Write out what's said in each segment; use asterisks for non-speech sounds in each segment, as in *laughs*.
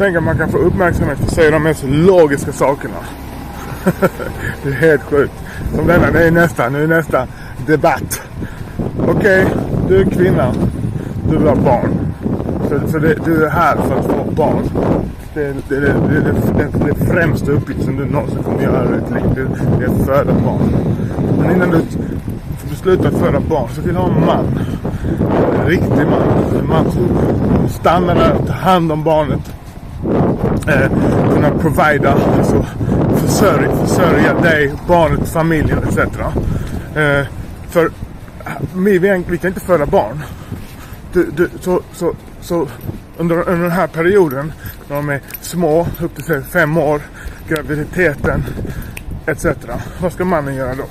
Tänk att man kan få uppmärksamhet för att säga de mest logiska sakerna. *laughs* det är helt sjukt. Som denna, det är nästa, nu är nästa debatt. Okej, okay, du är kvinna. Du vill ha barn. Så, så det, du är här för att få barn. Det är det, det, det, det, främsta uppgiften du någonsin kommer göra i ditt liv. Det, är att föda barn. Men innan du beslutar föda barn så vill du ha en man. En riktig man. En man som stannar där och tar hand om barnet. Eh, kunna provida, alltså försörja, försörja dig, barnet, familjen etc. Eh, för vi, vi kan inte föda barn. Du, du, så, så, så under, under den här perioden, när de är små, upp till fem år, graviditeten etc. Vad ska mannen göra då?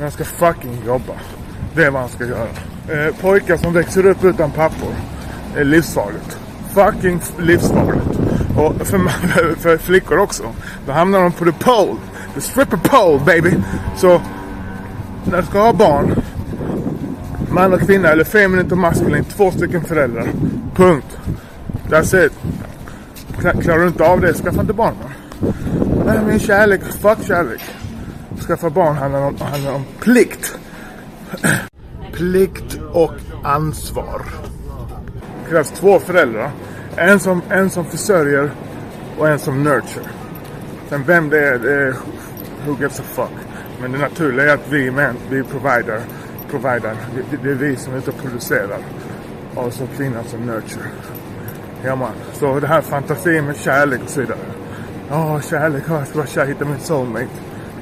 Han ska fucking jobba. Det är vad han ska göra. Eh, pojkar som växer upp utan pappor är livsfarligt. Fucking livsfarligt. Och för, för flickor också. Då hamnar de på the pole. The stripper pole baby. Så när du ska ha barn. Man och kvinna eller feminint och maskulint. Två stycken föräldrar. Punkt. That's it. Klarar du inte av det, skaffa inte barn. Nej men kärlek, fuck kärlek. Skaffa barn handlar om, handlar om plikt. plikt och ansvar. Det krävs två föräldrar. En som, en som försörjer och en som nurture. Sen vem det är, det är who gives a fuck. Men det naturliga är att vi män, vi provider, provider. Det, det är vi som är ute och producerar. Och så kvinnan som nurture. Ja man. Så det här fantasin med kärlek och så vidare. Ja, oh, kärlek, jag ska vara kär, hitta min soulmate.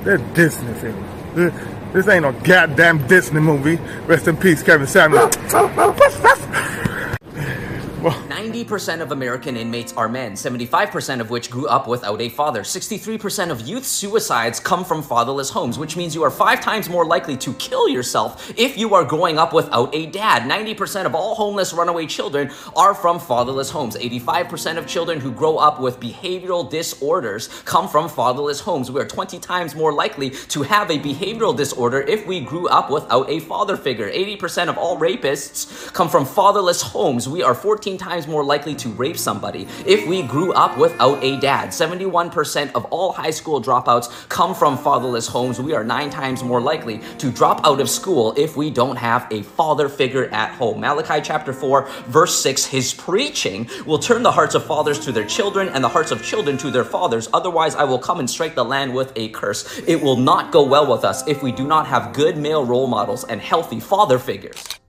Det är Disney-film. This ain't no goddamn Disney movie. Rest in peace, Kevin Samuel. *laughs* 90% of American inmates are men, 75% of which grew up without a father. 63% of youth suicides come from fatherless homes, which means you are five times more likely to kill yourself if you are growing up without a dad. 90% of all homeless runaway children are from fatherless homes. 85% of children who grow up with behavioral disorders come from fatherless homes. We are 20 times more likely to have a behavioral disorder if we grew up without a father figure. 80% of all rapists come from fatherless homes. We are 14 times more likely to rape somebody if we grew up without a dad. 71% of all high school dropouts come from fatherless homes. We are nine times more likely to drop out of school if we don't have a father figure at home. Malachi chapter 4, verse 6 His preaching will turn the hearts of fathers to their children and the hearts of children to their fathers. Otherwise, I will come and strike the land with a curse. It will not go well with us if we do not have good male role models and healthy father figures.